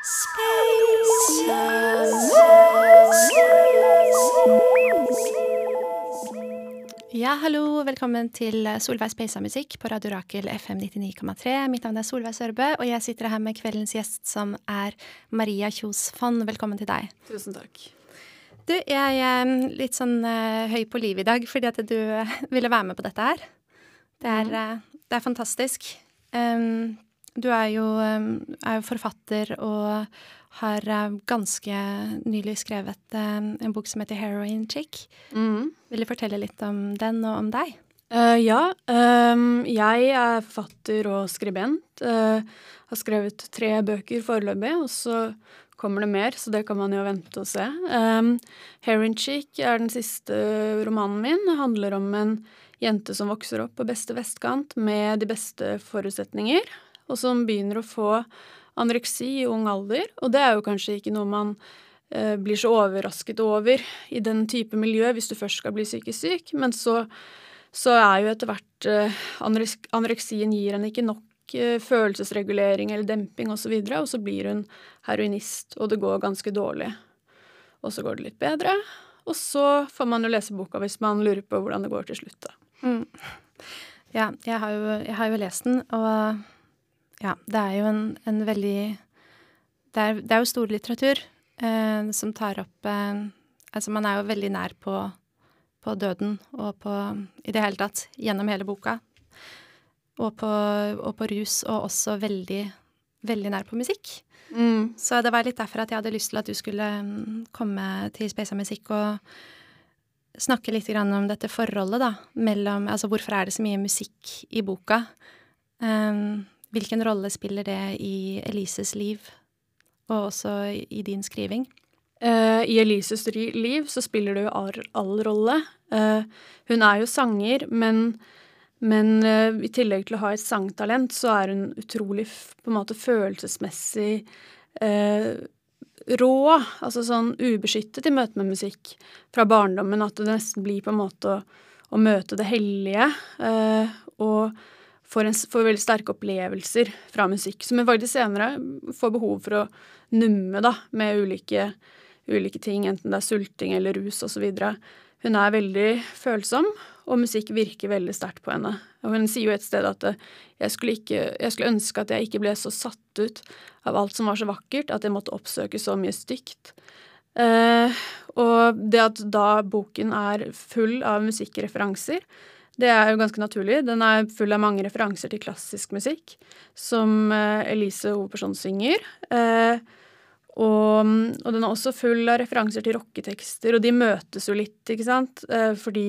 Ja, hallo. Velkommen til Solveig Speisa musikk på Radio Rakel FM 99,3. Mitt navn er Solveig Sørbø, og jeg sitter her med kveldens gjest, som er Maria Kjos Fonn. Velkommen til deg. Tusen takk. Du, jeg er litt sånn uh, høy på livet i dag fordi at du uh, ville være med på dette her. Det er, uh, det er fantastisk. Um, du er jo, er jo forfatter og har uh, ganske nylig skrevet uh, en bok som heter Heroin Chick. Mm. Vil du fortelle litt om den og om deg? Uh, ja. Um, jeg er forfatter og skribent. har skrevet tre bøker foreløpig, og så kommer det mer, så det kan man jo vente og se. Um, Heroin Chick er den siste romanen min. Det handler om en jente som vokser opp på beste vestkant med de beste forutsetninger, og som begynner å få anoreksi i ung alder. Og det er jo kanskje ikke noe man eh, blir så overrasket over i den type miljø hvis du først skal bli psykisk syk, men så, så er jo etter hvert eh, anoreksien gir henne ikke nok eh, følelsesregulering eller demping osv., og, så videre, og så blir hun heroinist, og det går ganske dårlig. Og så går det litt bedre, og så får man jo lese boka hvis man lurer på hvordan det går til slutt, da. Mm. Ja, jeg har, jo, jeg har, jo, lest den, og ja, det er jo en, en veldig det er, det er, jo stor litteratur eh, som tar opp eh, Altså, man er jo veldig nær på, på, døden og på I det hele tatt gjennom hele boka. Og på, og på rus, og også veldig, veldig nær på musikk. Mm. Så det var litt derfor at jeg hadde lyst til at du skulle mm, komme til Space Musikk og snakke litt om dette forholdet, da, mellom Altså hvorfor er det så mye musikk i boka? Um, Hvilken rolle spiller det i Elises liv, og også i din skriving? Uh, I Elises liv så spiller det jo all, all rolle. Uh, hun er jo sanger, men, men uh, i tillegg til å ha et sangtalent, så er hun utrolig på en måte følelsesmessig rå. Altså sånn ubeskyttet i møte med musikk fra barndommen. At det nesten blir på en måte å, å møte det hellige. og får, en, får, veldig sterke opplevelser fra musikk, som hun faktisk senere får behov for å numme da, med ulike, ulike ting, enten det er sulting eller rus osv. Hun er veldig følsom, og musikk virker veldig sterkt på henne. Og hun sier jo et sted at jeg skulle, ikke, jeg skulle ønske at jeg ikke ble så satt ut av alt som var så vakkert, at jeg måtte oppsøke så mye stygt. Eh, og det at da boken er full av musikkreferanser, det er jo ganske naturlig. Den er full av mange referanser til klassisk musikk, som eh, Elise, hovedperson synger. Eh, og, og, den er også full av referanser til rocketekster, og de møtes jo litt, ikke sant? Eh, fordi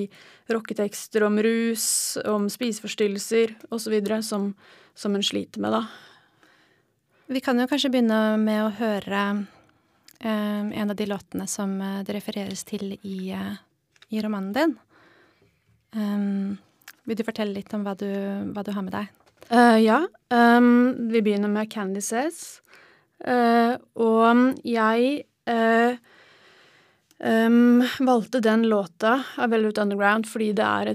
rocketekster om rus, om spiseforstyrrelser osv. Som, som en sliter med, da. Vi kan jo kanskje begynne med å høre eh, en av de låtene som det refereres til i, i romanen din. Um, vil du fortelle litt om hva du, hva du har med deg? Uh, ja. Um, vi begynner med Candy Says. Uh, og jeg uh, um, valgte den låta av Velvet Underground fordi det er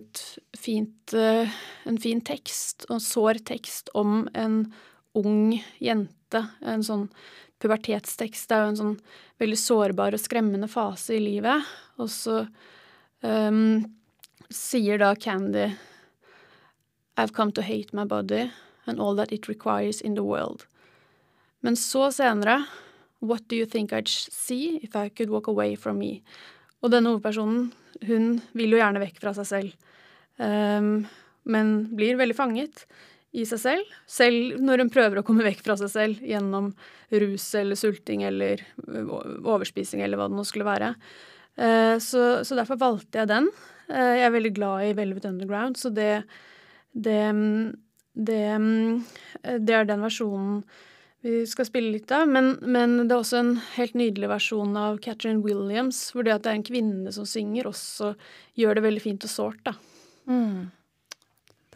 fint, en fin tekst, og sår tekst, om en ung jente. En sånn pubertetstekst. Det er jo en sånn veldig sårbar og skremmende fase i livet. Og så um, sier da Candy I've come to hate my body and all that it requires in the world. Men så senere What do you think I'd see if I could walk away from me? Og denne hovedpersonen, hun vil jo gjerne vekk fra seg selv, um, men blir veldig fanget i seg selv, selv når hun prøver å komme vekk fra seg selv gjennom rus eller sulting eller overspising eller hva det nå skulle være. Uh, så, så derfor valgte jeg den. Uh, jeg er veldig glad i Velvet Underground, så det det, det, det er den versjonen vi skal spille litt av. Men, men, det er også en helt nydelig versjon av Catherine Williams, hvor det at det er en kvinne som synger, også gjør det veldig fint og sårt, da. Mm.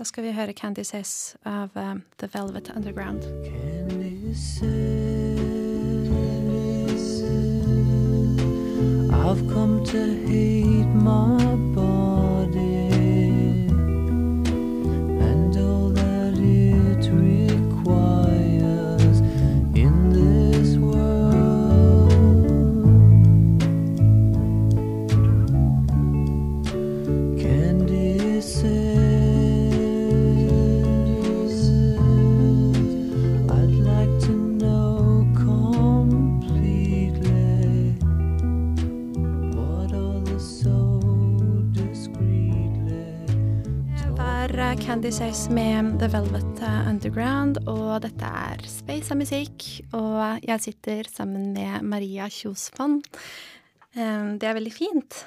Da skal vi høre Candy Says av uh, The Velvet Underground. Candy says, I've come to hate my this Candy Says med The Velvet Underground, og dette er Space av musikk. Og jeg sitter sammen med Maria Kjosvann. Det er veldig fint.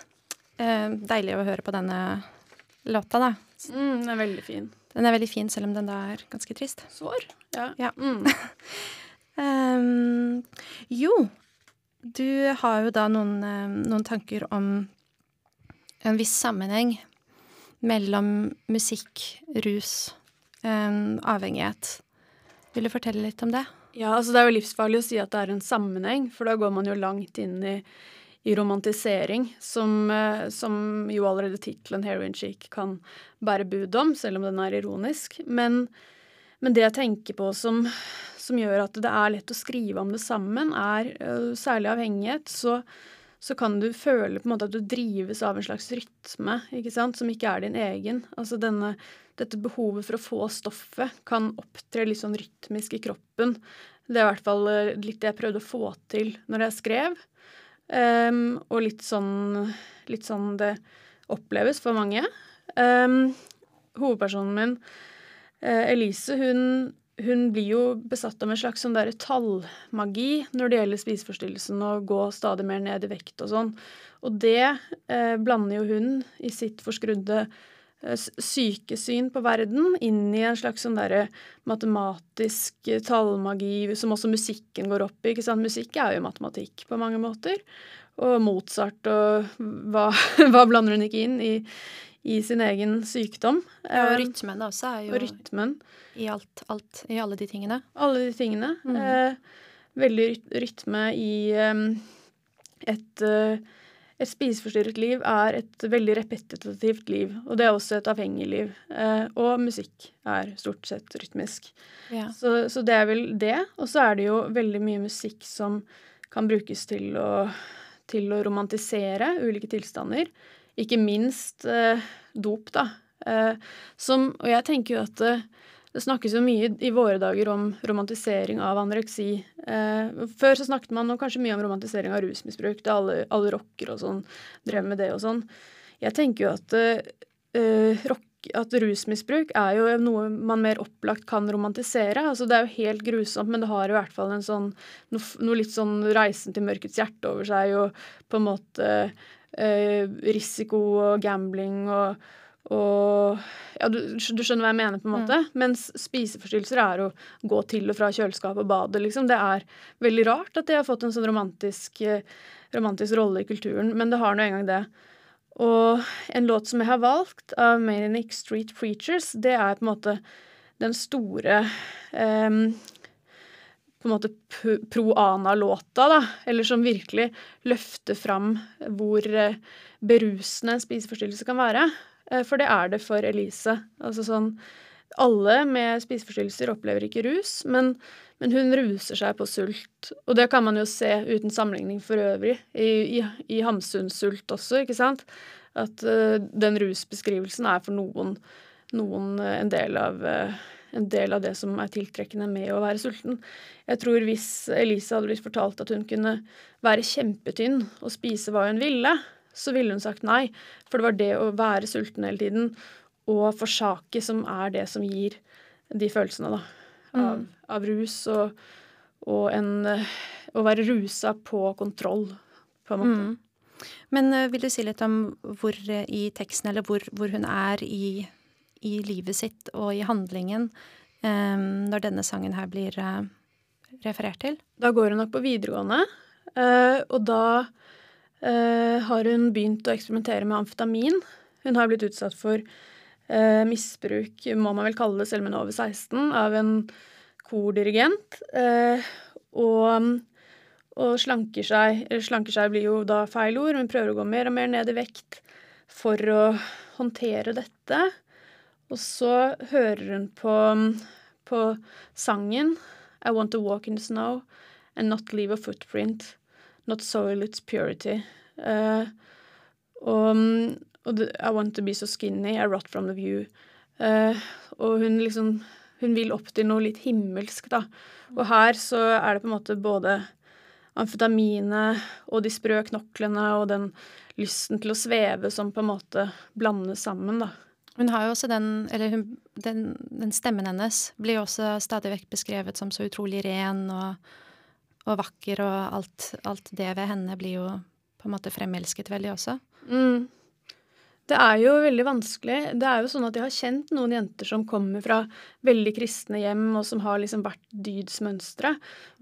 Deilig å høre på denne låta, da. Mm, den er veldig fin. Den er veldig fin, selv om den da er ganske trist. Sår. Ja. ja. Mm. um, jo, du har jo da noen, noen tanker om en viss sammenheng mellom musikk, rus, um, avhengighet. Vil du fortelle litt om det? Ja, altså det er jo livsfarlig å si at det er en sammenheng, for da går man jo langt inn i, i romantisering, som, uh, som, jo allerede tittelen 'Heroin Chic' kan bære bud om, selv om den er ironisk. Men, men det jeg tenker på som, som, gjør at det er lett å skrive om det sammen, er uh, særlig avhengighet. så så kan du føle på en måte at du drives av en slags rytme ikke sant, som ikke er din egen. Altså denne, dette behovet for å få stoffet kan opptre litt sånn rytmisk i kroppen. Det er i hvert fall eh, litt det jeg prøvde å få til når jeg skrev. Um, og litt sånn, litt sånn det oppleves for mange. Um, hovedpersonen min, uh, Elise, hun hun blir jo besatt av en slags sånn der tallmagi når det gjelder spiseforstyrrelsen og gå stadig mer ned i vekt og sånn. Og det eh, blander jo hun i sitt forskrudde eh, sykesyn på verden inn i en slags sånn derre matematisk eh, tallmagi som også musikken går opp i. ikke sant? Musikk er jo matematikk på mange måter. Og Mozart og hva, hva blander hun ikke inn i, i sin egen sykdom. Ja, og eh, rytmen også er jo og rytmen. I alt, alt, I alle de tingene. Alle de tingene. Mm. Eh, veldig rytme i eh, et, eh, et spiseforstyrret liv er et veldig repetitivt liv, og det er også et avhengig liv. Eh, og musikk er stort sett rytmisk. Ja. Så, så, det er vel det. Og så er det jo veldig mye musikk som kan brukes til å, til å romantisere ulike tilstander. Ikke minst eh, dop, da. Eh, som, og jeg tenker jo at det, det snakkes jo mye i våre dager om romantisering av anoreksi. Eh, før så snakket man kanskje mye om romantisering av rusmisbruk, da alle, alle rockere og sånn drev med det og sånn. Jeg tenker jo at, uh, rock, at rusmisbruk er jo noe man mer opplagt kan romantisere. Altså Det er jo helt grusomt, men det har i hvert fall en sånn, noe, litt sånn reisen til mørkets hjerte over seg, og på en måte eh, risiko og gambling og, og Ja, du, du, skjønner hva jeg mener, på en måte. Mm. Mens spiseforstyrrelser er å gå til og fra kjøleskapet og badet, liksom. Det er veldig rart at det har fått en sånn romantisk, eh, romantisk rolle i kulturen, men det har nå engang det. Og en låt som jeg har valgt, av Manic Street Preachers, det er på en måte den store um, på en måte pro-ana-låta, da, eller som virkelig løfter fram hvor eh, berusende en spiseforstyrrelse kan være. Eh, for det er det for Elise. Altså sånn Alle med spiseforstyrrelser opplever ikke rus, men, men, hun ruser seg på sult. Og det kan man jo se uten sammenligning for øvrig, i, i, i Hamsun-sult også, ikke sant? At uh, den rusbeskrivelsen er for noen, noen en del av uh, en del av det som er tiltrekkende med å være sulten. Jeg tror hvis Elise hadde blitt fortalt at hun kunne være kjempetynn og spise hva hun ville, så ville hun sagt nei. For det var det å være sulten hele tiden og forsake som er det som gir de følelsene, da. Av, mm. av rus og, og en Å være rusa på kontroll, på en måte. Mm. Men uh, vil du si litt om hvor uh, i teksten, eller hvor, hvor hun er i i livet sitt og i handlingen um, når denne sangen her blir uh, referert til? Da går hun nok på videregående, uh, og da har hun begynt å eksperimentere med amfetamin. Hun har blitt utsatt for misbruk, må man vel kalle det selv om hun er over 16, av en kordirigent. og og slanker seg. Slanker seg blir jo da feil ord, men prøver å gå mer og mer ned i vekt for å håndtere dette. Og så hører hun på, på sangen I want to walk in the snow and not leave a footprint, not soil its purity. Uh, og, og I want to be so skinny, I rot from the view. Uh, og hun liksom Hun vil opp til noe litt himmelsk, da. Og her så er det på en måte både amfetaminet og de sprø knoklene og den lysten til å sveve som på en måte blandes sammen, da. Hun har jo også den Eller hun, den, den, stemmen hennes blir jo også stadig vekk beskrevet som så utrolig ren og, og vakker, og alt, alt, det ved henne blir jo på en måte fremelsket veldig også. Mm. Det er jo veldig vanskelig. Det er jo sånn at jeg har kjent noen jenter som kommer fra veldig kristne hjem, og som har liksom vært dydsmønstre.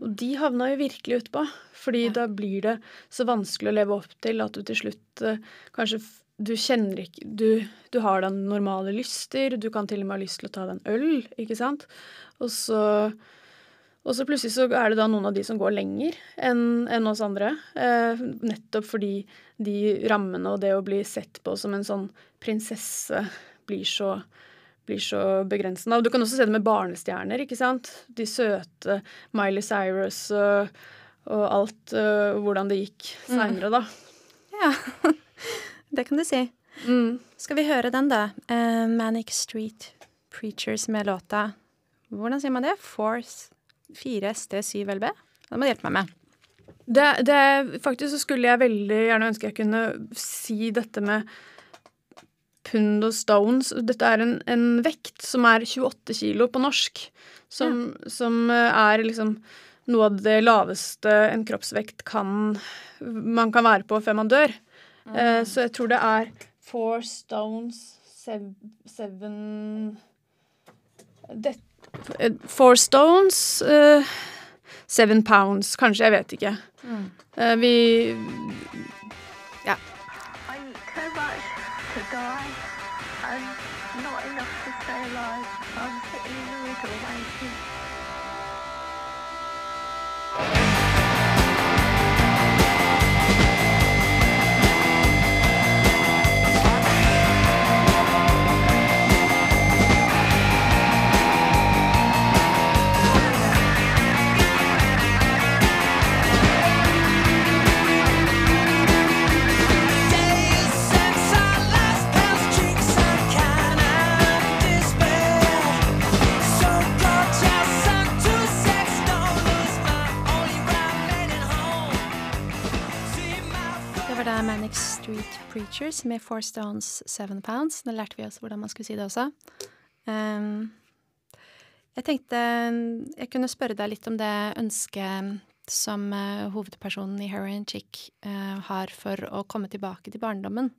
Og de havna jo virkelig utpå. Fordi ja. da blir det så vanskelig å leve opp til at du til slutt uh, kanskje du kjenner ikke du, du, har da normale lyster, du kan til og med ha lyst til å ta deg en øl, ikke sant. Og så, og så plutselig så er det da noen av de som går lenger enn en oss andre. Eh, nettopp fordi de rammene og det å bli sett på som en sånn prinsesse blir så blir så begrensende. Og du kan også se det med barnestjerner, ikke sant. De søte Miley Cyrus og, og alt, uh, hvordan det gikk seinere, mm. da. Ja. Det kan du si. Mm. Skal vi høre den, da? Uh, Manic Street Preachers med låta Hvordan sier man det? Force 4ST7LB? Det må du hjelpe meg med. Det, det, faktisk så skulle jeg veldig gjerne ønske jeg kunne si dette med pund og stones. Dette er en, en vekt som er 28 kilo på norsk. Som, ja. som eh, er liksom noe av det laveste en kroppsvekt kan man kan være på før man dør. Mm. så jeg tror det er four stones, seven, seven det, eh, Four stones, uh, seven pounds, kanskje. Jeg vet ikke. Mm. Uh, vi Preachers med Four Stones, Seven Pounds. Nå lærte vi oss hvordan man skulle si det også. Um, jeg tenkte jeg kunne spørre deg litt om det ønsket som uh, hovedpersonen i Heroin Chick uh, har for å komme tilbake til barndommen.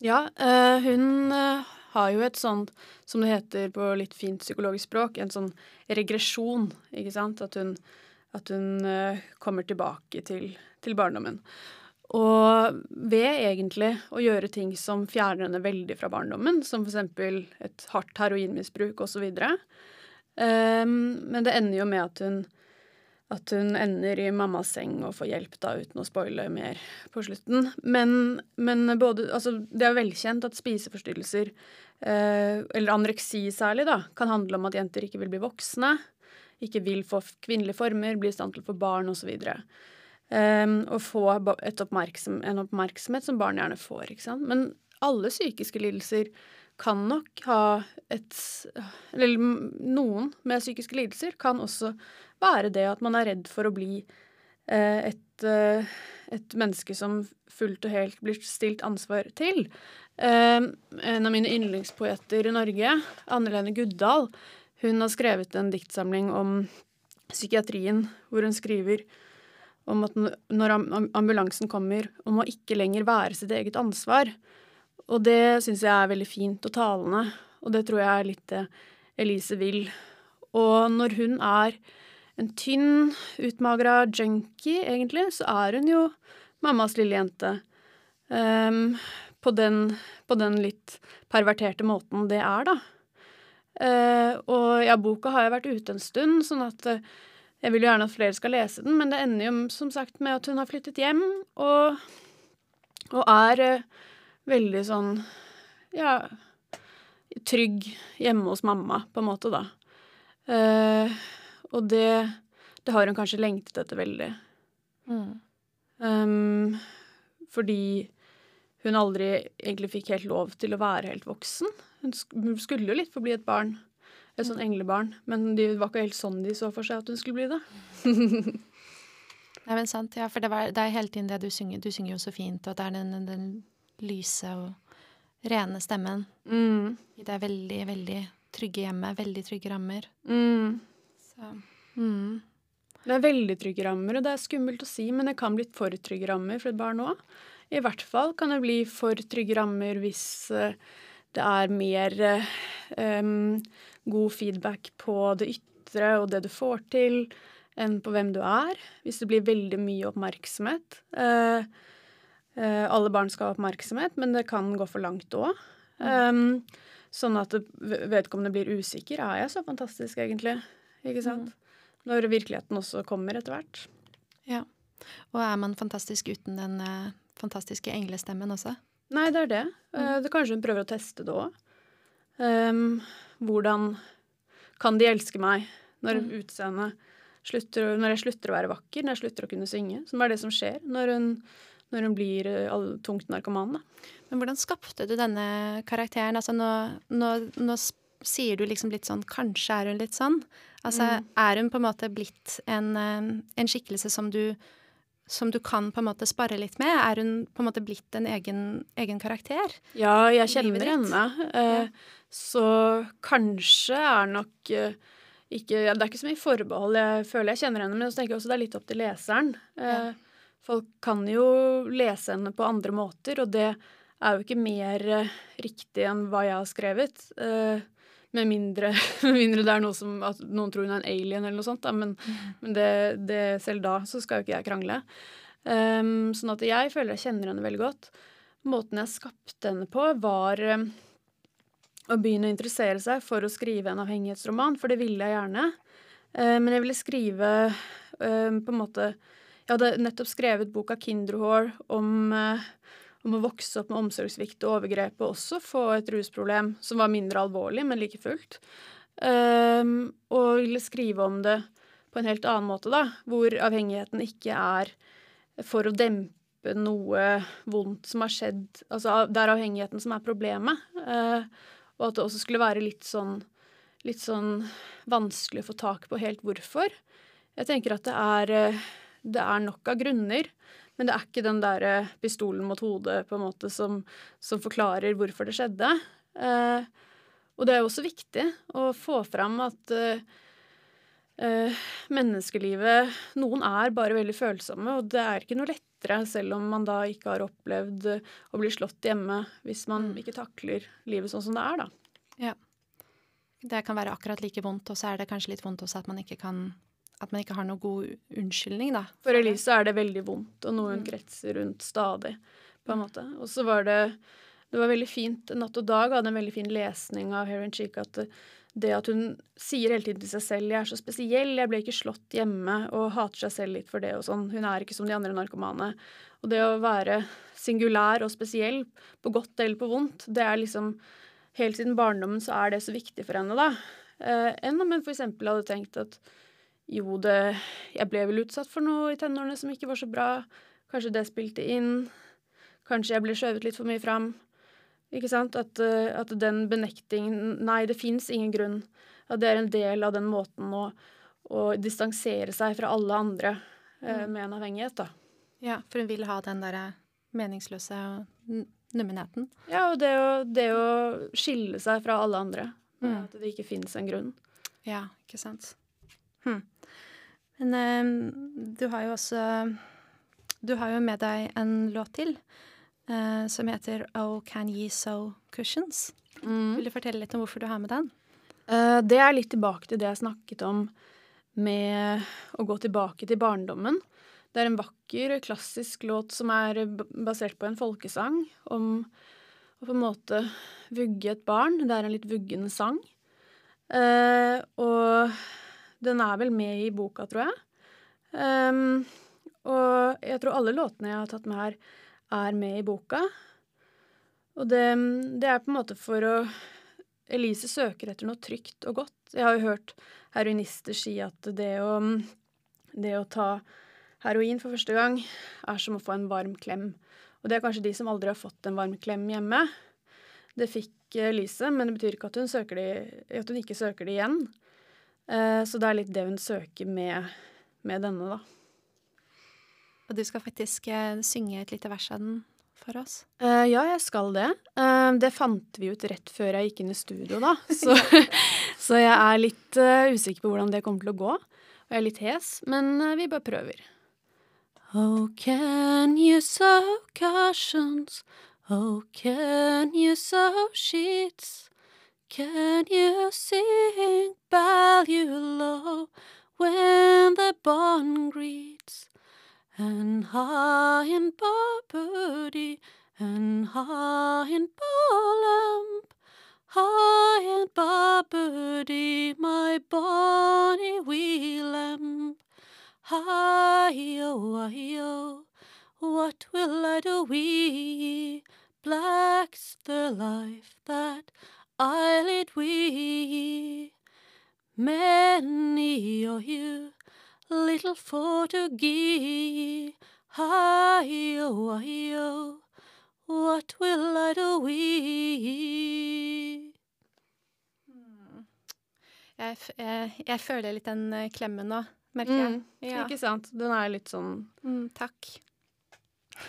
Ja, uh, hun har jo et sånt, som det heter på litt fint psykologisk språk, en sånn regresjon, ikke sant? At hun, at hun kommer tilbake til, til barndommen. Og ved egentlig å gjøre ting som fjerner henne veldig fra barndommen, som f.eks. et hardt heroinmisbruk osv. Um, ehm, men det ender jo med at hun, at hun ender i mammas seng og får hjelp, da, uten å spoile mer på slutten. Men, men både Altså, det er velkjent at spiseforstyrrelser, uh, eller anoreksi særlig, da, kan handle om at jenter ikke vil bli voksne, ikke vil få kvinnelige former, bli i stand til å få barn osv. Og, så Um, og få oppmerksom, en oppmerksomhet som barn gjerne får. ikke sant? Men alle psykiske lidelser kan nok ha et Eller noen med psykiske lidelser kan også være det at man er redd for å bli uh, et, uh, et, menneske som fullt og helt blir stilt ansvar til. Uh, en av mine yndlingspoeter i Norge, Anne Lene Guddal, hun har skrevet en diktsamling om psykiatrien, hvor hun skriver om at når ambulansen kommer, om å ikke lenger være sitt eget ansvar. Og det syns jeg er veldig fint og talende, og det tror jeg er litt det Elise vil. Og når hun er en tynn, utmagra junkie, egentlig, så er hun jo mammas lille jente. Um, på, den, på, den, litt perverterte måten det er, da. Uh, og ja, boka har jo vært ute en stund, sånn at uh, jeg vil jo gjerne at flere skal lese den, men det ender jo som sagt med at hun har flyttet hjem og, og er uh, veldig sånn ja trygg hjemme hos mamma, på en måte, da. Uh, og det, det har hun kanskje lengtet etter veldig. Mm. Um, fordi hun aldri egentlig fikk helt lov til å være helt voksen. Hun skulle jo litt få bli et barn et sånn englebarn. Men det var ikke helt sånn de så for seg at hun skulle bli det. Nei, men sant, ja, for det, var, det, er hele tiden det du synger. Du synger jo så fint, og det er den, den, den lyse og rene stemmen. Mm. I det veldig, veldig trygge hjemmet. Veldig trygge rammer. Mm. Så mm. Det er veldig trygge rammer, og det er skummelt å si, men det kan bli for trygge rammer for et barn òg. I hvert fall kan det bli for trygge rammer hvis uh, det er mer uh, um, god feedback på det ytre og det du får til, enn på hvem du er. Hvis det blir veldig mye oppmerksomhet. Uh, alle barn skal ha oppmerksomhet, men det kan gå for langt òg. Um, sånn at vedkommende blir usikker. Er jeg så fantastisk, egentlig? Ikke sant? Mm. Når virkeligheten også kommer etter hvert. Ja. Og er man fantastisk uten den uh, fantastiske englestemmen også? Nei, det er det. Mm. Uh, det kanskje hun prøver å teste det òg. Um, ehm, hvordan kan de elske meg når mm. utseendet slutter Når jeg slutter å være vakker, når jeg slutter å kunne synge? Som er det som skjer når hun, når hun blir all, tungt narkoman. Da. Men hvordan skapte du denne karakteren? Altså nå, nå, nå sier du liksom litt sånn Kanskje er hun litt sånn. Altså mm. er hun på en måte blitt en, eh, en, skikkelse som du som du kan på en måte spare litt med? Er hun på en måte blitt en egen, egen karakter? Ja, jeg kjenner henne. Eh, ja. Så kanskje er nok eh, ikke Det er ikke så mye forbehold. Jeg føler jeg kjenner henne, men så tenker jeg også det er litt opp til leseren. Ja. Folk kan jo lese henne på andre måter, og det er jo ikke mer riktig enn hva jeg har skrevet. Uh, med mindre, med mindre, det er noe som at noen tror hun er en alien eller noe sånt. Da. Men, mm. men det, det, selv da så skal jo ikke jeg krangle. Um, sånn at jeg føler jeg kjenner henne veldig godt. Måten jeg skapte henne på, var um, å begynne å interessere seg for å skrive en avhengighetsroman, for det ville jeg gjerne. Uh, men jeg ville skrive uh, på en måte Jeg hadde nettopp skrevet boka 'Kinderhår' om uh, om å vokse opp med omsorgssvikt og overgrep og også få et rusproblem som var mindre alvorlig, men like fullt. Um, og ville skrive om det på en helt annen måte, da, hvor avhengigheten ikke er for å dempe noe vondt som har skjedd Altså det er avhengigheten som er problemet. Uh, og at det også skulle være litt sånn, litt sånn vanskelig å få tak på helt hvorfor. Jeg tenker at det er, eh, det er nok av grunner men det er ikke den der eh, pistolen mot hodet på en måte som, som forklarer hvorfor det skjedde. Eh, og det er jo også viktig å få fram at eh, eh, menneskelivet Noen er bare veldig følsomme, og det er ikke noe lettere selv om man da ikke har opplevd å bli slått hjemme hvis man mm. ikke takler livet sånn som det er, da. Ja. Det kan være akkurat like vondt, og så er det kanskje litt vondt også at man ikke kan at man ikke har noen god unnskyldning, da. For Elise er det veldig vondt, og noe hun mm. kretser rundt stadig, på en måte. Og så var det Det var veldig fint. Natt og Dag hadde en veldig fin lesning av Heron Cheek at det at hun sier hele tiden til seg selv 'jeg er så spesiell, jeg ble ikke slått hjemme', og hater seg selv litt for det og sånn. Hun er ikke som de andre narkomane. Og det å være singulær og spesiell, på godt eller på vondt, det er liksom Helt siden barndommen så er det så viktig for henne, da. Eh, enn om hun f.eks. hadde tenkt at jo, det Jeg ble vel utsatt for noe i tenårene som ikke var så bra. Kanskje det spilte inn. Kanskje jeg ble skjøvet litt for mye fram. Ikke sant? At, eh, at den benektingen Nei, det fins ingen grunn. At det er en del av den måten å, å distansere seg fra alle andre eh, mm. med en avhengighet, da. Ja, for hun vil ha den derre meningsløse nummenheten. Ja, og det å, det å, skille seg fra alle andre. Mm. At det ikke fins en grunn. Ja, ikke sant. Hm. Men eh, du har jo også Du har jo med deg en låt til eh, som heter Oh Can Ye Sew Cushions. Mm. Vil du fortelle litt om hvorfor du har med den? Uh, det er litt tilbake til det jeg snakket om med å gå tilbake til barndommen. Det er en vakker, klassisk låt som er basert på en folkesang om å på en måte vugge et barn. Det er en litt vuggende sang. Uh, og den er vel med i boka, tror jeg. Um, og jeg tror alle låtene jeg har tatt med her, er med i boka. Og det, det, er på en måte for å Elise søker etter noe trygt og godt. Jeg har jo hørt heroinister si at det å, det å ta heroin for første gang er som å få en varm klem. Og det er kanskje de som aldri har fått en varm klem hjemme. Det fikk Elise, men det betyr ikke at hun, de, at hun ikke søker det igjen. Eh, så det er litt det hun søker med, med denne, da. Og du skal faktisk eh, synge et lite vers av den for oss? Uh, ja, jeg skal det. Uh, det fant vi ut rett før jeg gikk inn i studio, da. Så, så jeg er litt uh, usikker på hvordan det kommer til å gå. Og jeg er litt hes, men vi bare prøver. Oh, can you sow cushions? Oh, can you sow sheets? Can you sing value low when the bond greets? And high in Barbary and high in Bolamp, high in Barbary, my bonny wee lamb. Hi-yo, hi-yo, what will I do wee? Black's the life that I we. Many are you, little for to gi. Hi-yo, hi-yo, what will I do? Hmm. Jeg, jeg, jeg føler litt den eh, klemmen nå merker jeg. Mm, ja. Ikke sant. Den er litt sånn mm, Takk.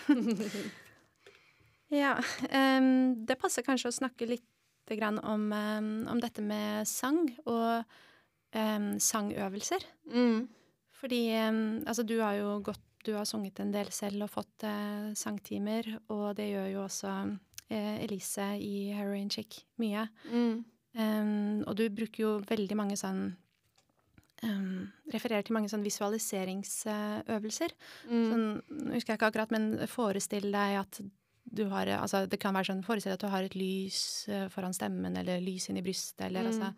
ja. Um, det passer kanskje å snakke litt om, grann om, dette med sang og um, sangøvelser. Mm. Fordi altså, du har jo gått Du har sunget en del selv og fått uh, sangtimer, og det gjør jo også uh, Elise i Heroin Chick mye. Mm. og du bruker jo veldig mange sånn um, refererer til mange sånn visualiseringsøvelser. Mm. Sånn, husker jeg ikke akkurat, men forestill deg at du har Altså, det kan være sånn Forestill at du har et lys uh, foran stemmen, eller lys inni brystet, eller mm. altså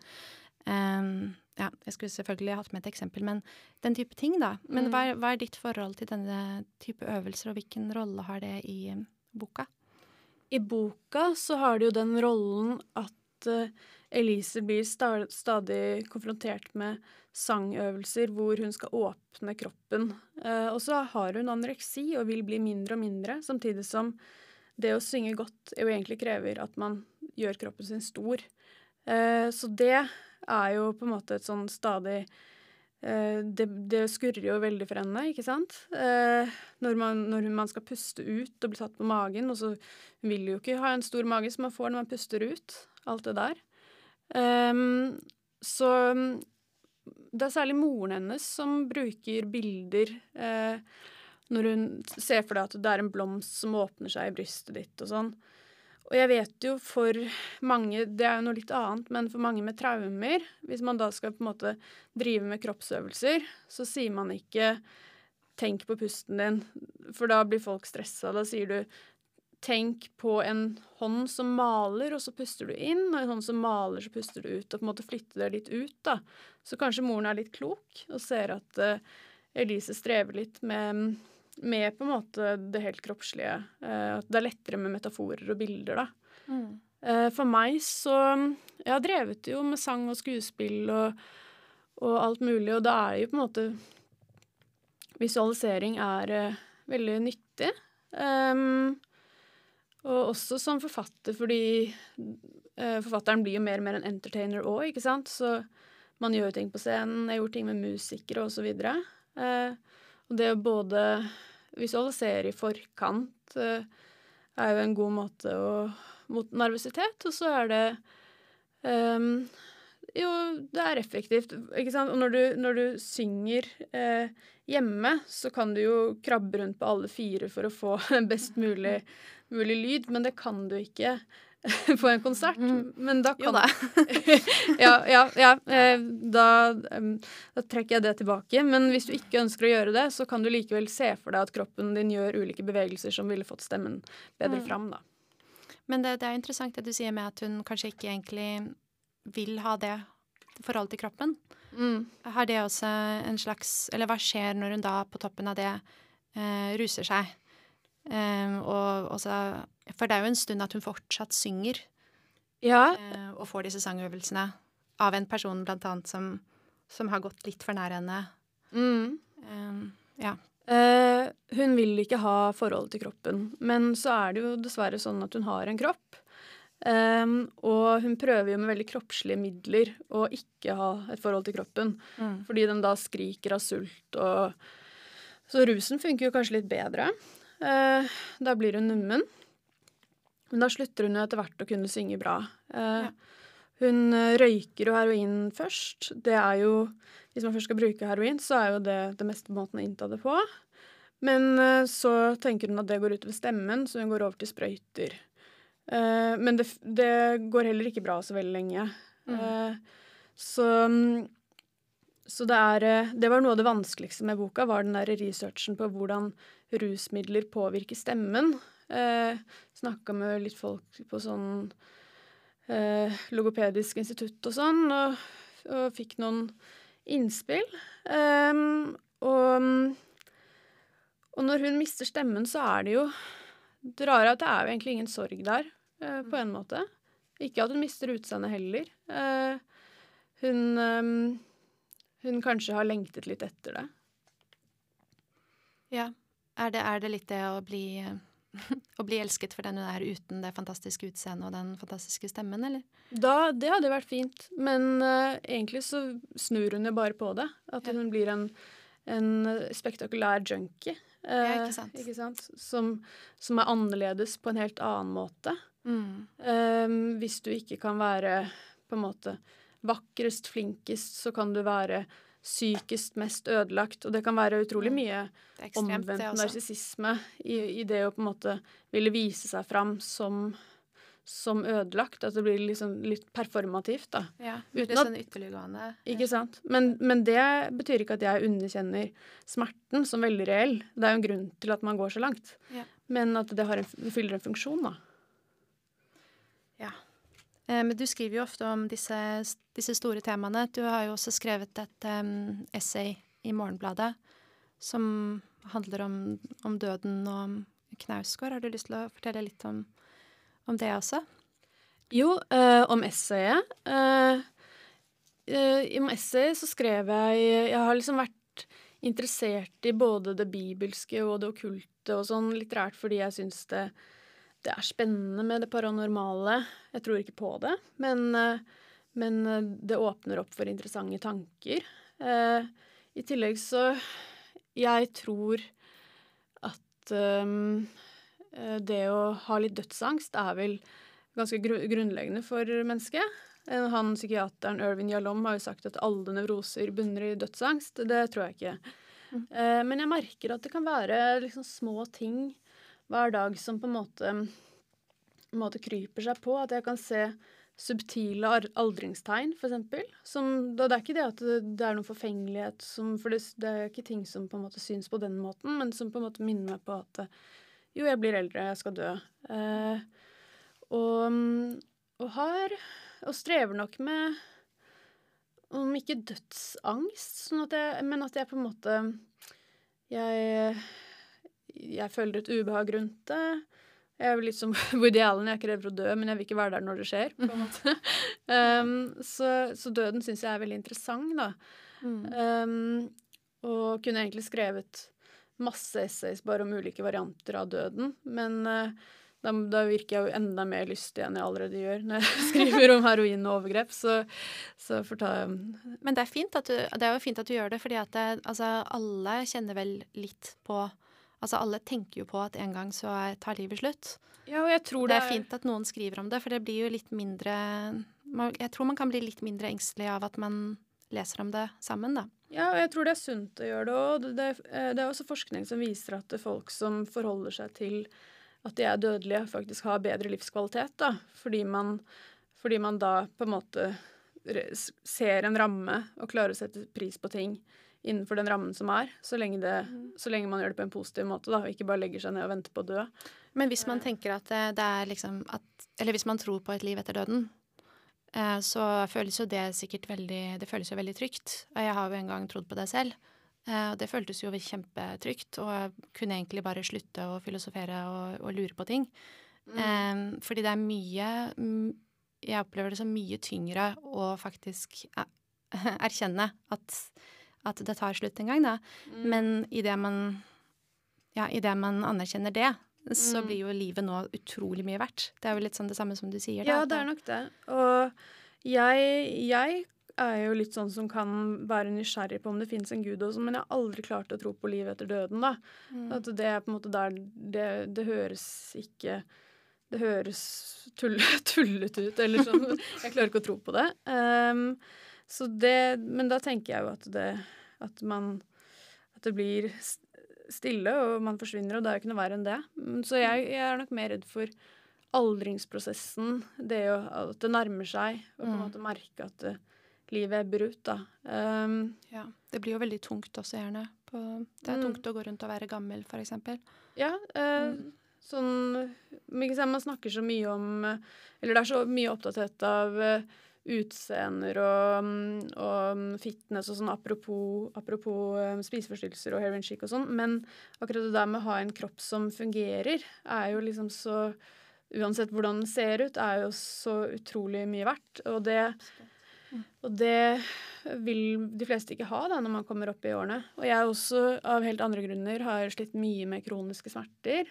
um, Ja, jeg skulle selvfølgelig hatt med et eksempel, men den type ting, da. Men mm. hva, er, hva, er, ditt forhold til denne type øvelser, og hvilken rolle har det i um, boka? I boka så har det jo den rollen at uh, Elise blir stadig konfrontert med sangøvelser hvor hun skal åpne kroppen. Eh, og så har hun anoreksi og vil bli mindre og mindre, samtidig som det å synge godt jo egentlig krever at man gjør kroppen sin stor. Eh, så det er jo på en måte et sånn stadig eh, det, det, skurrer jo veldig for henne, ikke sant? Når man, når man, skal puste ut og bli tatt på magen, og så vil hun jo ikke ha en stor mage som man får når man puster ut. Alt det der. så det er særlig moren hennes som bruker bilder eh, når hun ser for deg at det er en blomst som åpner seg i brystet ditt og sånn. Og jeg vet jo for mange, det er jo noe litt annet, men for mange med traumer, hvis man da skal på en måte drive med kroppsøvelser, så sier man ikke 'tenk på pusten din', for da blir folk stressa. Da sier du tenk på en hånd som maler, og så puster du inn, og en hånd som maler, så puster du ut, og på en måte flytte det litt ut, da. Så kanskje moren er litt klok og ser at uh, Elise strever litt med, med, på en måte det helt kroppslige. Uh, at det er lettere med metaforer og bilder, da. Mm. Uh, for meg så Jeg har drevet jo med sang og skuespill og, og alt mulig, og da er jo på en måte Visualisering er veldig nyttig. Um, og også som forfatter, fordi uh, forfatteren blir jo mer og mer en entertainer òg, ikke sant. Så man gjør jo ting på scenen. Jeg har gjort ting med musikere osv. Uh, eh, og det å både visualisere i forkant uh, er jo en god måte å mot nervøsitet, og så er det um, jo, det er effektivt, ikke sant. Og når du, når du synger eh, hjemme, så kan du jo krabbe rundt på alle fire for å få best mulig mulig lyd, men det kan du ikke på en konsert. Mm. Men da kan Jo da. ja, ja, ja. Eh, da, da, trekker jeg det tilbake. Men hvis du ikke ønsker å gjøre det, så kan du likevel se for deg at kroppen din gjør ulike bevegelser som ville fått stemmen bedre mm. fram, da. Men det, det er interessant det du sier med at hun kanskje ikke egentlig vil ha det forholdet til kroppen. Mm. Har det også en slags Eller hva skjer når hun da på toppen av det eh, ruser seg? Um, og også, for det er jo en stund at hun fortsatt synger. Ja. Uh, og får disse sangøvelsene av en person blant annet som, som har gått litt for nær henne. Mm. Um, ja. Uh, hun vil ikke ha forhold til kroppen, men så er det jo dessverre sånn at hun har en kropp. Um, og hun prøver jo med veldig kroppslige midler å ikke ha et forhold til kroppen. Mm. Fordi den da skriker av sult og Så rusen funker jo kanskje litt bedre. Eh, da blir hun nummen. Men da slutter hun jo etter hvert å kunne synge bra. Eh, Ja. Hun eh, røyker jo heroin først. Det er jo Hvis man først skal bruke heroin, så er jo det det meste måten å innta det på. Men eh, så tenker hun at det går utover stemmen, så hun går over til sprøyter. Eh, men det, det går heller ikke bra så veldig lenge. Mm. Eh, så mm, så det er eh, Det var noe av det vanskeligste med boka, var den der researchen på hvordan rusmidler påvirker stemmen. Eh, Snakka med litt folk på sånn eh, logopedisk institutt og sånn, og, og fikk noen innspill. Eh, og, og når hun mister stemmen, så er det jo Det rare er at det er jo egentlig ingen sorg der, eh, på en måte. Ikke at hun mister utseendet heller. Eh, hun hun kanskje har lengtet litt etter det. Ja. Er det, er det litt det å bli, å bli elsket for den hun er uten det fantastiske utseendet og den fantastiske stemmen, eller? Da, det hadde vært fint, men uh, egentlig så snur hun jo bare på det. At Ja. hun blir en, en spektakulær junkie. Uh, Ja, ikke sant. ikke sant? Som, som er annerledes på en helt annen måte. Mm. Eh, hvis du ikke kan være på en måte vakrest, flinkest, så kan du være sykest, mest ødelagt. Og det kan være utrolig Mm. mye ekstremt, omvendt narsissisme i, i det å på en måte ville vise seg fram som, som ødelagt. At det blir liksom litt performativt, da. Ja, litt sånn ytterliggående. Ikke sant? Men, men det betyr ikke at jeg underkjenner smerten som veldig reell. Det er jo en grunn til at man går så langt. Ja. Men at det, har en, det fyller en funksjon, da. Ja. Eh, Men du skriver jo ofte om disse, disse store temaene. Du har jo også skrevet et um, essay i Morgenbladet som handler om, om døden og om Knausgård. Har du lyst til å fortelle litt om, om det også? Jo, øh, om essayet. Uh, uh, om essayet så skrev jeg Jeg har liksom vært interessert i både det bibelske og det okkulte og sånn litterært fordi jeg syns det, det er spennende med det paranormale. Jeg tror ikke på det, men, eh, men eh, det åpner opp for interessante tanker. Eh, I tillegg så Jeg tror at eh, det å ha litt dødsangst er vel ganske gru grunnleggende for mennesket. Han psykiateren Irvin Jalom har jo sagt at alle nevroser bunner i dødsangst. Det tror jeg ikke. Mm. Eh, Men jeg merker at det kan være liksom små ting hver dag som på en måte, en måte kryper seg på. At jeg kan se subtile aldringstegn, eksempel. Som, da, det er ikke det at det er noen forfengelighet som For det, det er ikke ting som på en måte syns på den måten, men som på en måte minner meg på at eh, jo, jeg blir eldre, jeg skal dø. Eh, og, og har Og strever nok med om ikke dødsangst, sånn at jeg, men at jeg på en måte Jeg, jeg føler et ubehag rundt det. Jeg er vel litt som Woody Allen, jeg er ikke redd for å dø, men jeg vil ikke være der når det skjer. på en måte. um, så, så døden syns jeg er veldig interessant, da. Um, og kunne egentlig skrevet masse essays bare om ulike varianter av døden, men uh, da, da virker jeg jo enda mer lystig enn jeg allerede gjør når jeg skriver om heroin og overgrep, så, så får ta Men det er, fint at du, det er jo fint at du gjør det, fordi at det, altså, alle kjenner vel litt på Altså alle tenker jo på at en gang så tar livet slutt. Ja, og jeg tror Det er fint at noen skriver om det, for det blir jo litt mindre Jeg tror man kan bli litt mindre engstelig av at man leser om det sammen, da. Ja, og jeg tror det er sunt å gjøre det òg. Det, det, eh, er også forskning som viser at det folk som forholder seg til at de er dødelige, faktisk har bedre livskvalitet. da. Fordi man, fordi man da på en måte ser en ramme og klarer å sette pris på ting innenfor den rammen som er, så lenge, det, så lenge man gjør det på en positiv måte, da, og ikke bare legger seg ned og venter på å dø. Men hvis man tenker at det, det er liksom at Eller hvis man tror på et liv etter døden, eh, så føles jo det sikkert veldig Det føles jo veldig trygt. Og jeg har jo en gang trodd på det selv. Eh, og det føltes jo kjempetrygt, og jeg kunne egentlig bare slutte å filosofere og, og lure på ting. Mm. fordi det er mye mm, Jeg opplever det som mye tyngre å faktisk eh, erkjenne at, at det tar slutt en gang, da. Mm. Men idet man Ja, idet man anerkjenner det, så Mm. blir jo livet nå utrolig mye verdt. Det er jo litt sånn det samme som du sier. Da, ja, det er nok det. Og jeg, jeg er jo litt sånn som kan være nysgjerrig på om det fins en gud også, men jeg har aldri klart å tro på livet etter døden, da. Mm. At det er på en måte der det, det høres ikke det høres tullete ut, eller sånn. Jeg klarer ikke å tro på det. Um, så det Men da tenker jeg jo at det At man At det blir stille, og man forsvinner, og det er jo ikke noe verre enn det. Så jeg, jeg er nok mer redd for aldringsprosessen, det jo at det nærmer seg, og på en mm. måte merke at det, livet ebber ut, da. Um, ja. Det blir jo veldig tungt også, gjerne. På, det er mm. tungt å gå rundt og være gammel, f.eks. Ja. Uh, mm. Sånn Man snakker så mye om Eller det er så mye oppdatert av uh, utseender og, og, fitness og sånn, apropos, apropos um, spiseforstyrrelser og heroin chic og sånn. Men akkurat det der med å ha en kropp som fungerer, er jo liksom så Uansett hvordan den ser ut, er jo så utrolig mye verdt. Og det, og det vil de fleste ikke ha da, når man kommer opp i årene. Og jeg også, av helt andre grunner, har slitt mye med kroniske smerter.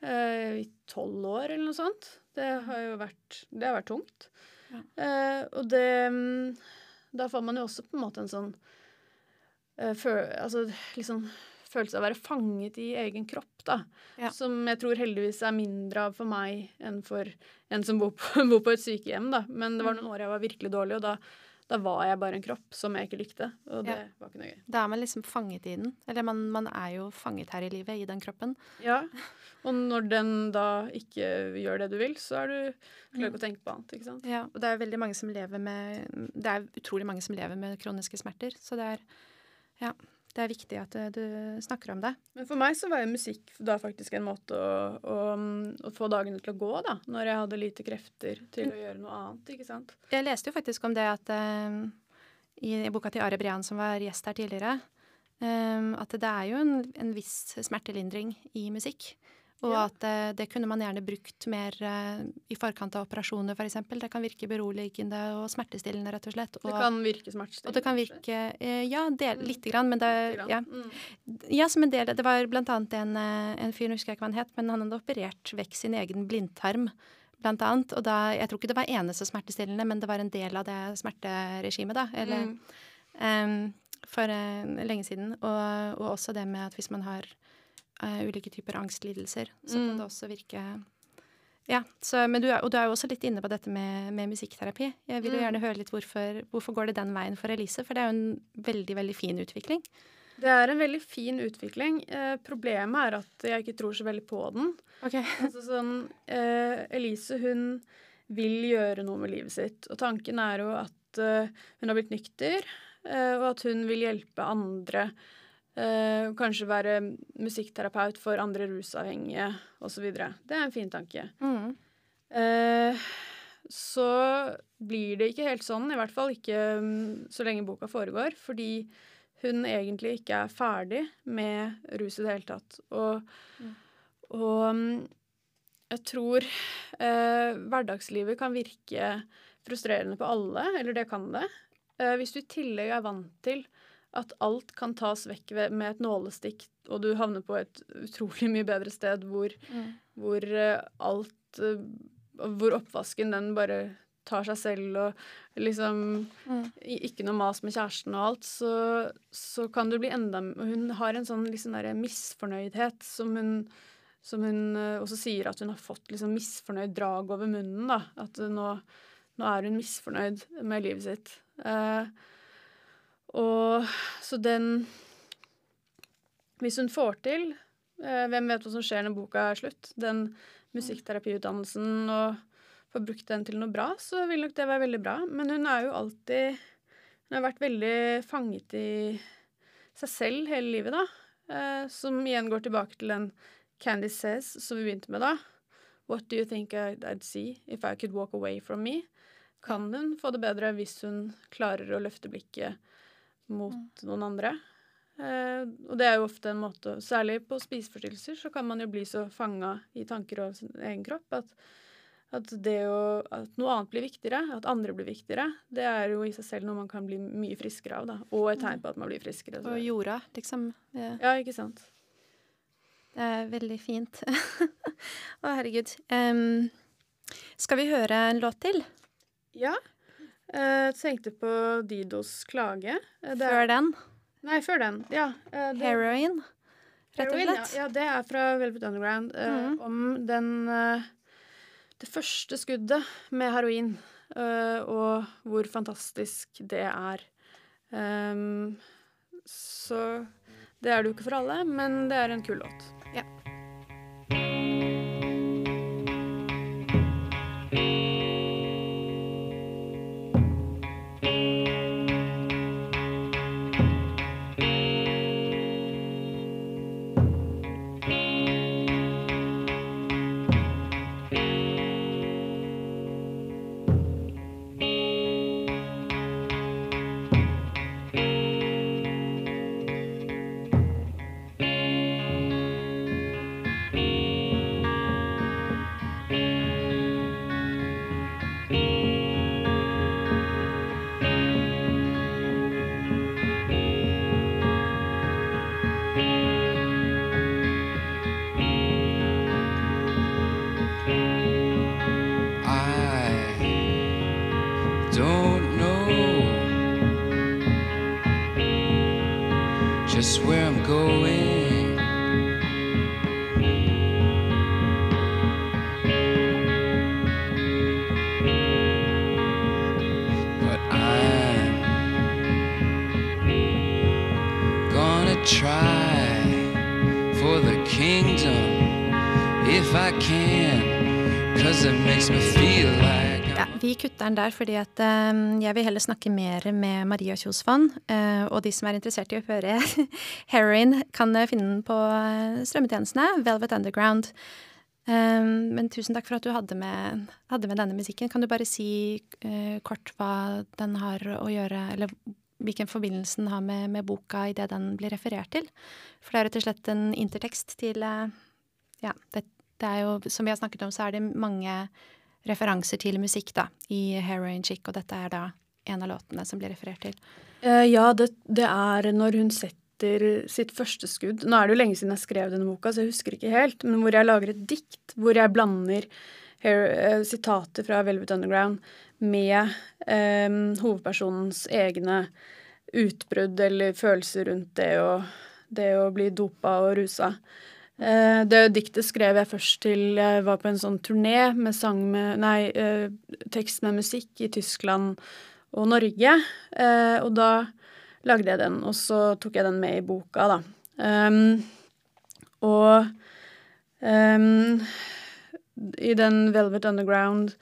Eh, I tolv år eller noe sånt. Det har jo vært, det har vært tungt. Uh, og det mm, Da får man jo også på en måte en sånn uh, føl, Altså liksom følelse av å være fanget i egen kropp, da. Ja. Som jeg tror heldigvis er mindre av for meg enn for en som bor på, bor på et sykehjem, da. Men det var mm. noen år jeg var virkelig dårlig, og da da var jeg bare en kropp som jeg ikke likte, og det ja. var ikke noe gøy. Da er man liksom fanget i den. Eller man, man, er jo fanget her i livet, i den kroppen. Ja, og når den da ikke gjør det du vil, så er du klarer ikke å tenke på annet, ikke sant. Ja, og det er veldig mange som lever med Det er utrolig mange som lever med kroniske smerter, så det er Ja det er viktig at eh, du snakker om det. Men for meg så var jo musikk da faktisk en måte å, å, å, få dagene til å gå, da. Når jeg hadde lite krefter til å gjøre noe annet, ikke sant. Jeg leste jo faktisk om det at uh, i boka til Are Brian, som var gjest her tidligere, um, at det er jo en, en viss smertelindring i musikk. Og ja. at uh, det kunne man gjerne brukt mer uh, i forkant av operasjoner, f.eks. Det kan virke beroligende og smertestillende, rett og slett. Og, det kan virke smertestillende? Og det kan virke uh, Ja, del, lite grann, men det ja. Mm. ja, som en del Det var blant annet en, en fyr, nå husker jeg ikke hva han het, men han hadde operert vekk sin egen blindtarm. Blant annet, og da, Jeg tror ikke det var eneste smertestillende, men det var en del av det smerteregimet, da. Eller mm. um, For lenge siden. Og, og også det med at hvis man har uh, ulike typer angstlidelser. Så mm. kan det også virke Ja, så, men du er, og du er jo også litt inne på dette med, med musikkterapi. Jeg vil jo mm. gjerne høre litt hvorfor, hvorfor går det den veien for Elise, for det er jo en veldig, veldig fin utvikling. Det er en veldig fin utvikling. Eh, problemet er at jeg ikke tror så veldig på den. Okay. Altså sånn, eh, Elise hun vil gjøre noe med livet sitt, og tanken er jo at eh, hun har blitt nykter, eh, og at hun vil hjelpe andre Uh, kanskje være musikkterapeut for andre rusavhengige osv. Det er en fin tanke. Mm. Eh, så blir det ikke helt sånn, i hvert fall ikke um, så lenge boka foregår, fordi hun egentlig ikke er ferdig med rus i det hele tatt. Og, mm. og um, jeg tror eh, hverdagslivet kan virke frustrerende på alle, eller det kan det. hvis du i tillegg er vant til at alt kan tas vekk med et nålestikk, og du havner på et utrolig mye bedre sted hvor, mm. hvor uh, alt uh, Hvor oppvasken, den bare tar seg selv og liksom mm. Ikke noe mas med kjæresten og alt, så, så kan du bli enda Hun har en sånn liksom der misfornøydhet som hun som hun uh, også sier at hun har fått liksom misfornøyd drag over munnen. da, At nå, nå er hun misfornøyd med livet sitt. Uh, og så den Hvis hun får til eh, Hvem vet hva som skjer når boka er slutt? Den musikkterapiutdannelsen og får brukt den til noe bra, så vil nok det være veldig bra. Men hun er jo alltid Hun har vært veldig fanget i seg selv hele livet, da. Eh, som igjen går tilbake til den Candy Says som vi begynte med da. What do you think I'd see if I could walk away from me? Kan hun få det bedre hvis hun klarer å løfte blikket mot noen andre. Eh, og det er jo ofte en måte Særlig på spiseforstyrrelser så kan man jo bli så fanga i tanker over sin egen kropp at, at det å At noe annet blir viktigere, at andre blir viktigere, det er jo i seg selv noe man kan bli mye friskere av, da. Og et tegn på at man blir friskere. Så. Og jorda, liksom. Ja. ja, ikke sant. Det er veldig fint. Å, herregud. Um, skal vi høre en låt til? Ja. Uh, tenkte på Didos klage. Uh, før den? Nei, før den. Ja. Uh, det, Heroin, rett og slett? Ja. ja. det er fra Velvet Underground. Mm. Om den det første skuddet med heroin, uh, og hvor fantastisk det er. Um, så det er det jo ikke for alle, men det er en kul låt. Den der fordi at eh, jeg vil heller snakke mer med Maria Kjos Fonn. eh, og de som er interessert i å høre Heroin, kan eh, finne den på strømmetjenestene. Velvet Underground. Men tusen takk for at du hadde med, hadde med denne musikken. Kan du bare si kort hva den har å gjøre, eller hvilken forbindelse den har med, med boka i det den blir referert til? For det er rett og slett en intertekst til Ja, det, det er jo, som vi har snakket om, så er det mange referanser til musikk da, i Heroin Chick, og dette er da en av låtene som blir referert til. Uh, ja, det, det er når hun setter sitt første skudd Nå er det jo lenge siden jeg skrev denne boka, så jeg husker ikke helt, men hvor jeg lager et dikt hvor jeg blander her, uh, sitater fra Velvet Underground med eh, hovedpersonens egne utbrudd eller følelser rundt det å, det å bli dopa og rusa. Eh, det diktet skrev jeg først til jeg var på en sånn turné med med Nei, eh, tekst med musikk i Tyskland og Norge. Eh, og da lagde jeg den, og så tok jeg den med i boka, da. Um, og um, i den Velvet Underground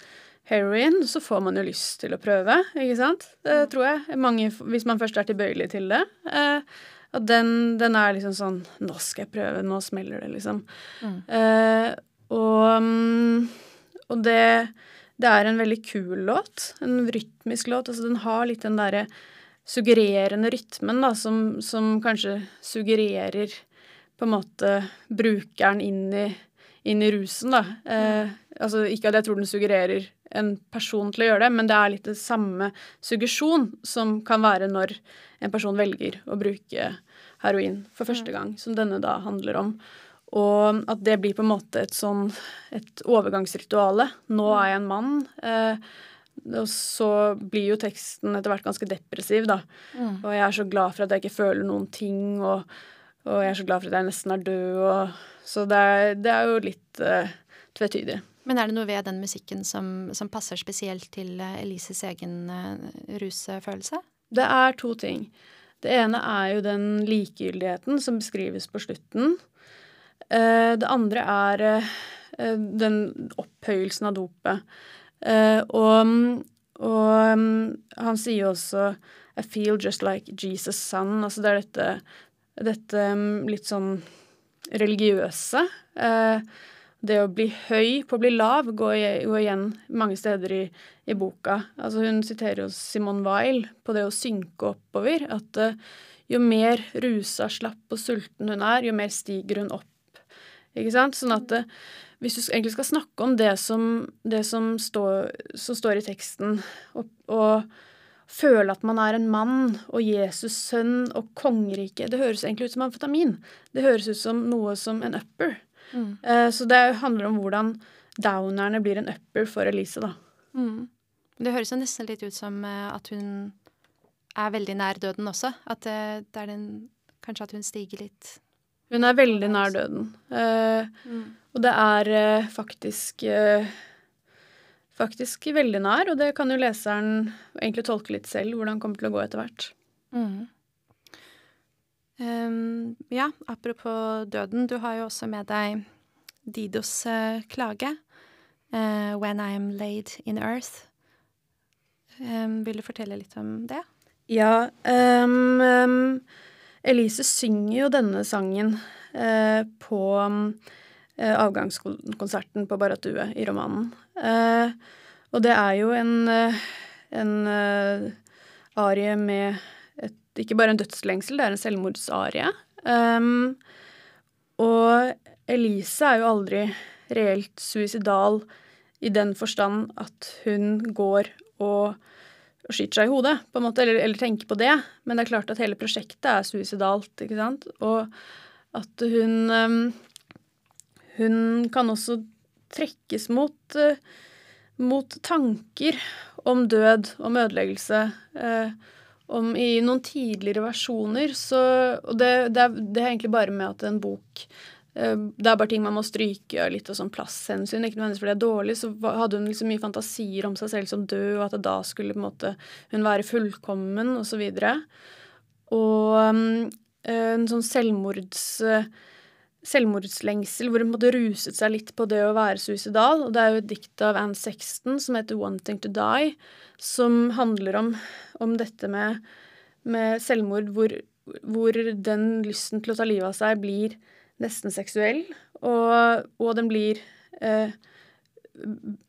heroin så får man jo lyst til å prøve, ikke sant? Det tror jeg. Mange, hvis man først er tilbøyelig til det. Eh, at den, den er liksom sånn Nå skal jeg prøve, nå smeller det, liksom. Mm. Eh, og, mm, og det, det er en veldig kul låt. En rytmisk låt. Altså den har litt den derre suggererende rytmen, da, som, som kanskje suggererer på en måte brukeren inn i, inn i rusen, da. Eh, altså ikke at jeg tror den suggererer en person til å gjøre det, men det er litt det samme suggesjon som kan være når en person velger å bruke heroin for første gang, som denne da handler om. Og at det blir på en måte et sånn et overgangsrituale. Nå er jeg en mann. Eh, og så blir jo teksten etter hvert ganske depressiv, da. Mm. Og jeg er så glad for at jeg ikke føler noen ting, og, og jeg er så glad for at jeg nesten er død, og Så det er, det er jo litt eh, tvetydig. Men er det noe ved den musikken som, som passer spesielt til eh, Elises egen uh, rusfølelse? Det er to ting. Det ene er jo den likegyldigheten som beskrives på slutten. Eh, det andre er eh, den opphøyelsen av dopet. Eh, og, og mm, han sier også I feel just like Jesus' son. Altså det er dette, dette mm, litt sånn religiøse. Eh, det å bli høy på å bli lav går, igjen mange steder i, i, boka. Altså hun siterer jo Simone Weil på det å synke oppover. At uh, jo mer rusa, slapp og sulten hun er, jo mer stiger hun opp. Ikke sant? Sånn at uh, hvis du egentlig skal snakke om det som, det som, står, som står, i teksten, og, og føle at man er en mann og Jesus' sønn og kongeriket Det høres egentlig ut som amfetamin. Det høres ut som noe som en upper. Mm. Uh, så det handler om hvordan downerne blir en upper for Elise, da. Mm. Det høres jo nesten litt ut som uh, at hun er veldig nær døden også. At det, det er den Kanskje at hun stiger litt Hun er veldig nær døden. mm. Og det er faktisk faktisk veldig nær, og det kan jo leseren egentlig tolke litt selv hvordan det kommer til å gå etter hvert. Mm. Um, ja, apropos døden, du har jo også med deg Didos uh, klage. Uh, 'When I am laid in earth'. Um, vil du fortelle litt om det? Ja. Um, Elise synger jo denne sangen uh, på avgangskonserten på Baratue i romanen. og det er jo en, en arie med ikke bare en dødslengsel, det er en selvmordsarie. Um, og Elise er jo aldri reelt suicidal i den forstand at hun går og, og skyter seg i hodet, på en måte, eller, eller, tenker på det. Men det er klart at hele prosjektet er suicidalt, ikke sant. Og at hun um, Hun kan også trekkes mot, uh, mot tanker om død, om ødeleggelse. Uh, om i noen tidligere versjoner, så Og det, det, er, det, er, egentlig bare med at en bok eh, det er bare ting man må stryke og litt av sånn plasshensyn. Ikke nødvendigvis fordi det er dårlig. Så hadde hun liksom mye fantasier om seg selv som død, og at da skulle på en måte hun være fullkommen, og så. Og um, en sånn selvmords selvmordslengsel hvor hun måtte ruset seg litt på det å være suicidal. Og det er jo et dikt av Anne Sexton som heter 'Wanting to Die', som handler om, om dette med, med selvmord hvor, hvor, den lysten til å ta livet av seg blir nesten seksuell, og, og den blir eh,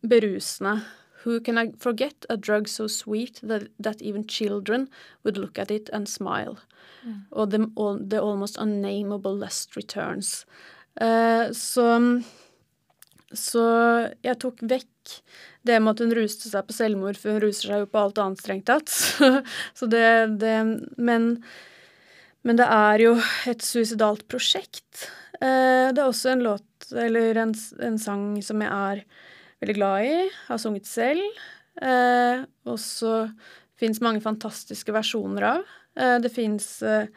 berusende. Who can I forget a drug so sweet that, that even children would look at it and smile? Mm. Or the, the, almost unnameable lust returns. Uh, så, så jeg tok vekk det med at hun ruste seg på selvmord, for hun ruser seg jo på alt annet strengt tatt. så det, det men, men, det er jo et suicidalt prosjekt. Uh, det er også en låt, eller en, en sang, som jeg er veldig glad i, har sunget selv. Eh, og så fins mange fantastiske versjoner av. Eh, det fins eh,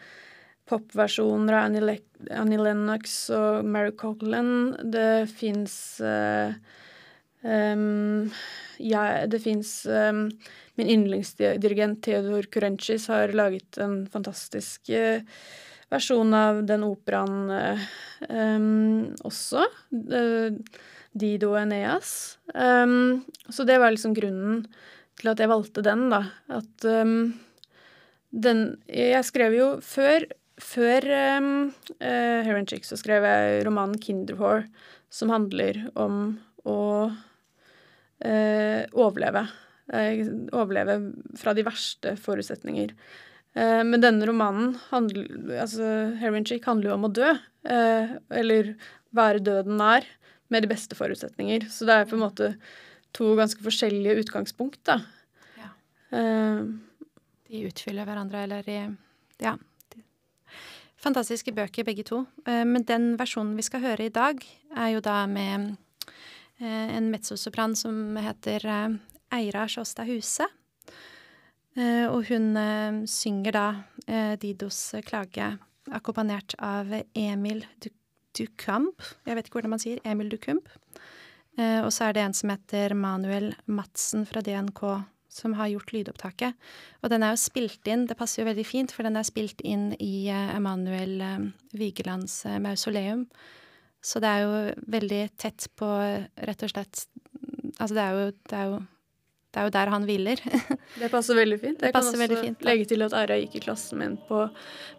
popversjoner av Annie, Annie, Lennox og Mary Coughlin. Det fins um, ehm, ja, Det fins um, Min yndlingsdirigent Theodor Kurenchis har laget en fantastisk uh, versjon av den operaen um, også. Uh, Dido og Eneas. Um, så det var liksom grunnen til at jeg valgte den, da. At um, den Jeg skrev jo før før um, uh, Hair and Chick så skrev jeg romanen Kinderhore, som handler om å uh, overleve. Uh, overleve fra de verste forutsetninger. Uh, men denne romanen, handler, altså Hair and Chick, handler jo om å dø. Eller være døden nær med de beste forutsetninger. Så det er på en måte to ganske forskjellige utgangspunkt, da. Ja. Uh, de utfyller hverandre, eller de Ja. Fantastiske bøker, begge to. Uh, men den versjonen vi skal høre i dag, er jo da med uh, en mezzosopran som heter Eira Sjåstad Huse. og hun synger da Didos klage akkompagnert av Emil Duk Ducamp. Jeg vet ikke hvordan man sier. Emil Ducamp. Eh, og så er det en som heter Manuel Madsen fra DNK, som har gjort lydopptaket. Og den er jo spilt inn, det passer jo veldig fint, for den er spilt inn i eh, Emanuel eh, Vigelands eh, mausoleum. Så det er jo veldig tett på, rett og slett Altså, det er jo, det er jo det er jo der han hviler. det passer veldig fint. Det jeg kan også fint, legge til at Aira gikk i klassen min på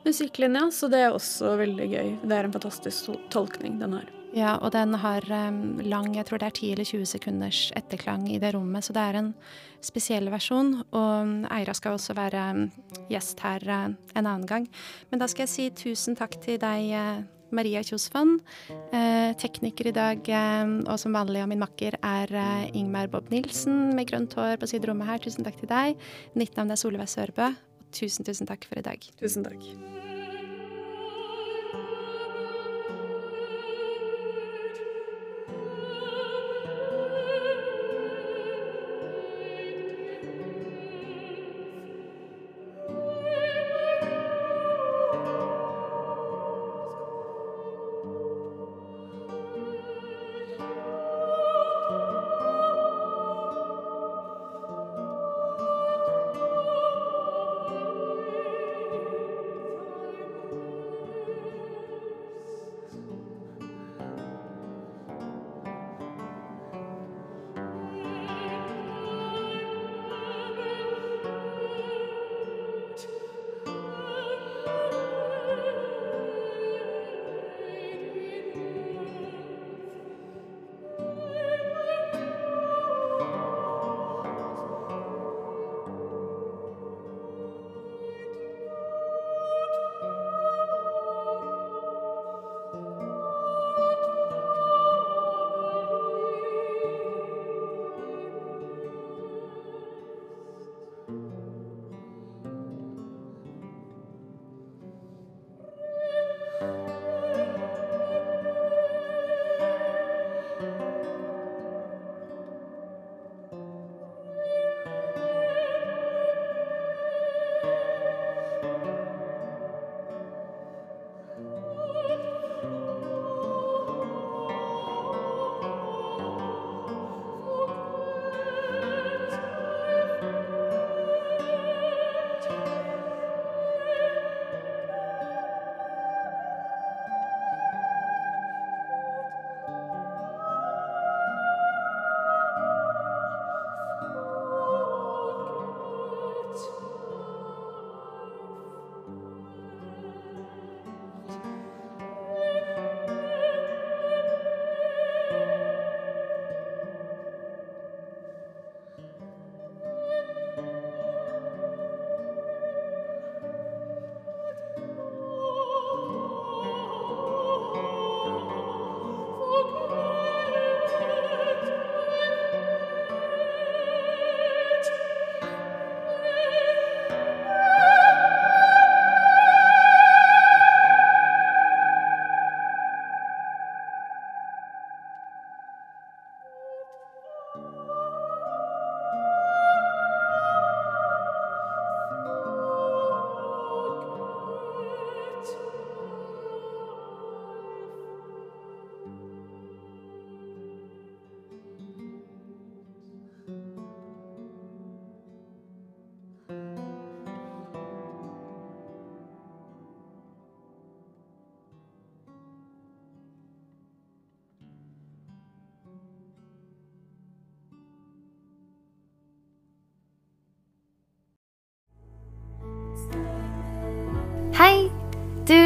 musikklinja, så det er også veldig gøy. Det er en fantastisk tolkning den har. Ja, og den har um, lang, jeg tror det er 10 eller 20 sekunders etterklang i det rommet, så det er en spesiell versjon. Og Eira skal også være gjest her uh, en annen gang. Men da skal jeg si tusen takk til deg, uh, Maria Kjosvann. Eh, tekniker i dag, eh, og som vanlig og min makker, er eh, Ingmar Bob Nilsen med grønt hår på siderommet her. Tusen takk til deg. Mitt navn er Solveig Sørbø. Tusen, tusen takk for i dag. Tusen takk.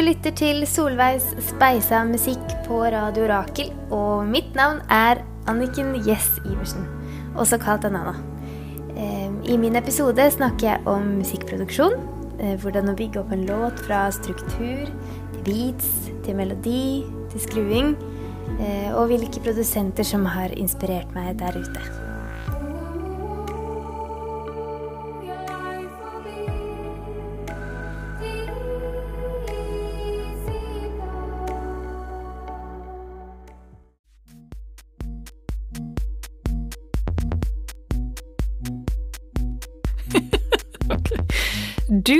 Lytter til Solveigs speisa musikk på Radio Rakel, og mitt navn er Anniken Jess Iversen, også kalt Anana. Eh, I min episode snakker jeg om musikkproduksjon. eh, Hvordan å bygge opp en låt fra struktur til beats, til melodi, til skruing. eh, Og hvilke produsenter som har inspirert meg der ute.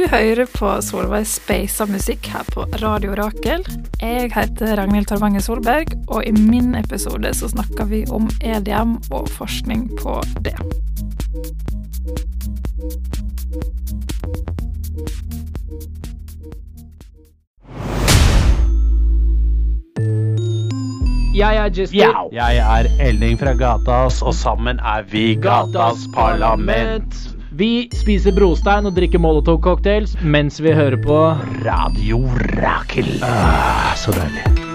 Hører på Solveig Speisa musikk her på Radio Rakel. Jeg heter Ragnhild Torvanger Solberg, og i min episode så snakker vi om EDM og forskning på det. Jeg er Jesper. Jeg er Elling fra Gatas, og sammen er vi Gatas Parlament. Vi spiser brostein og drikker Molotov-cocktails mens vi hører på Radio Rakel. Ah, så deilig.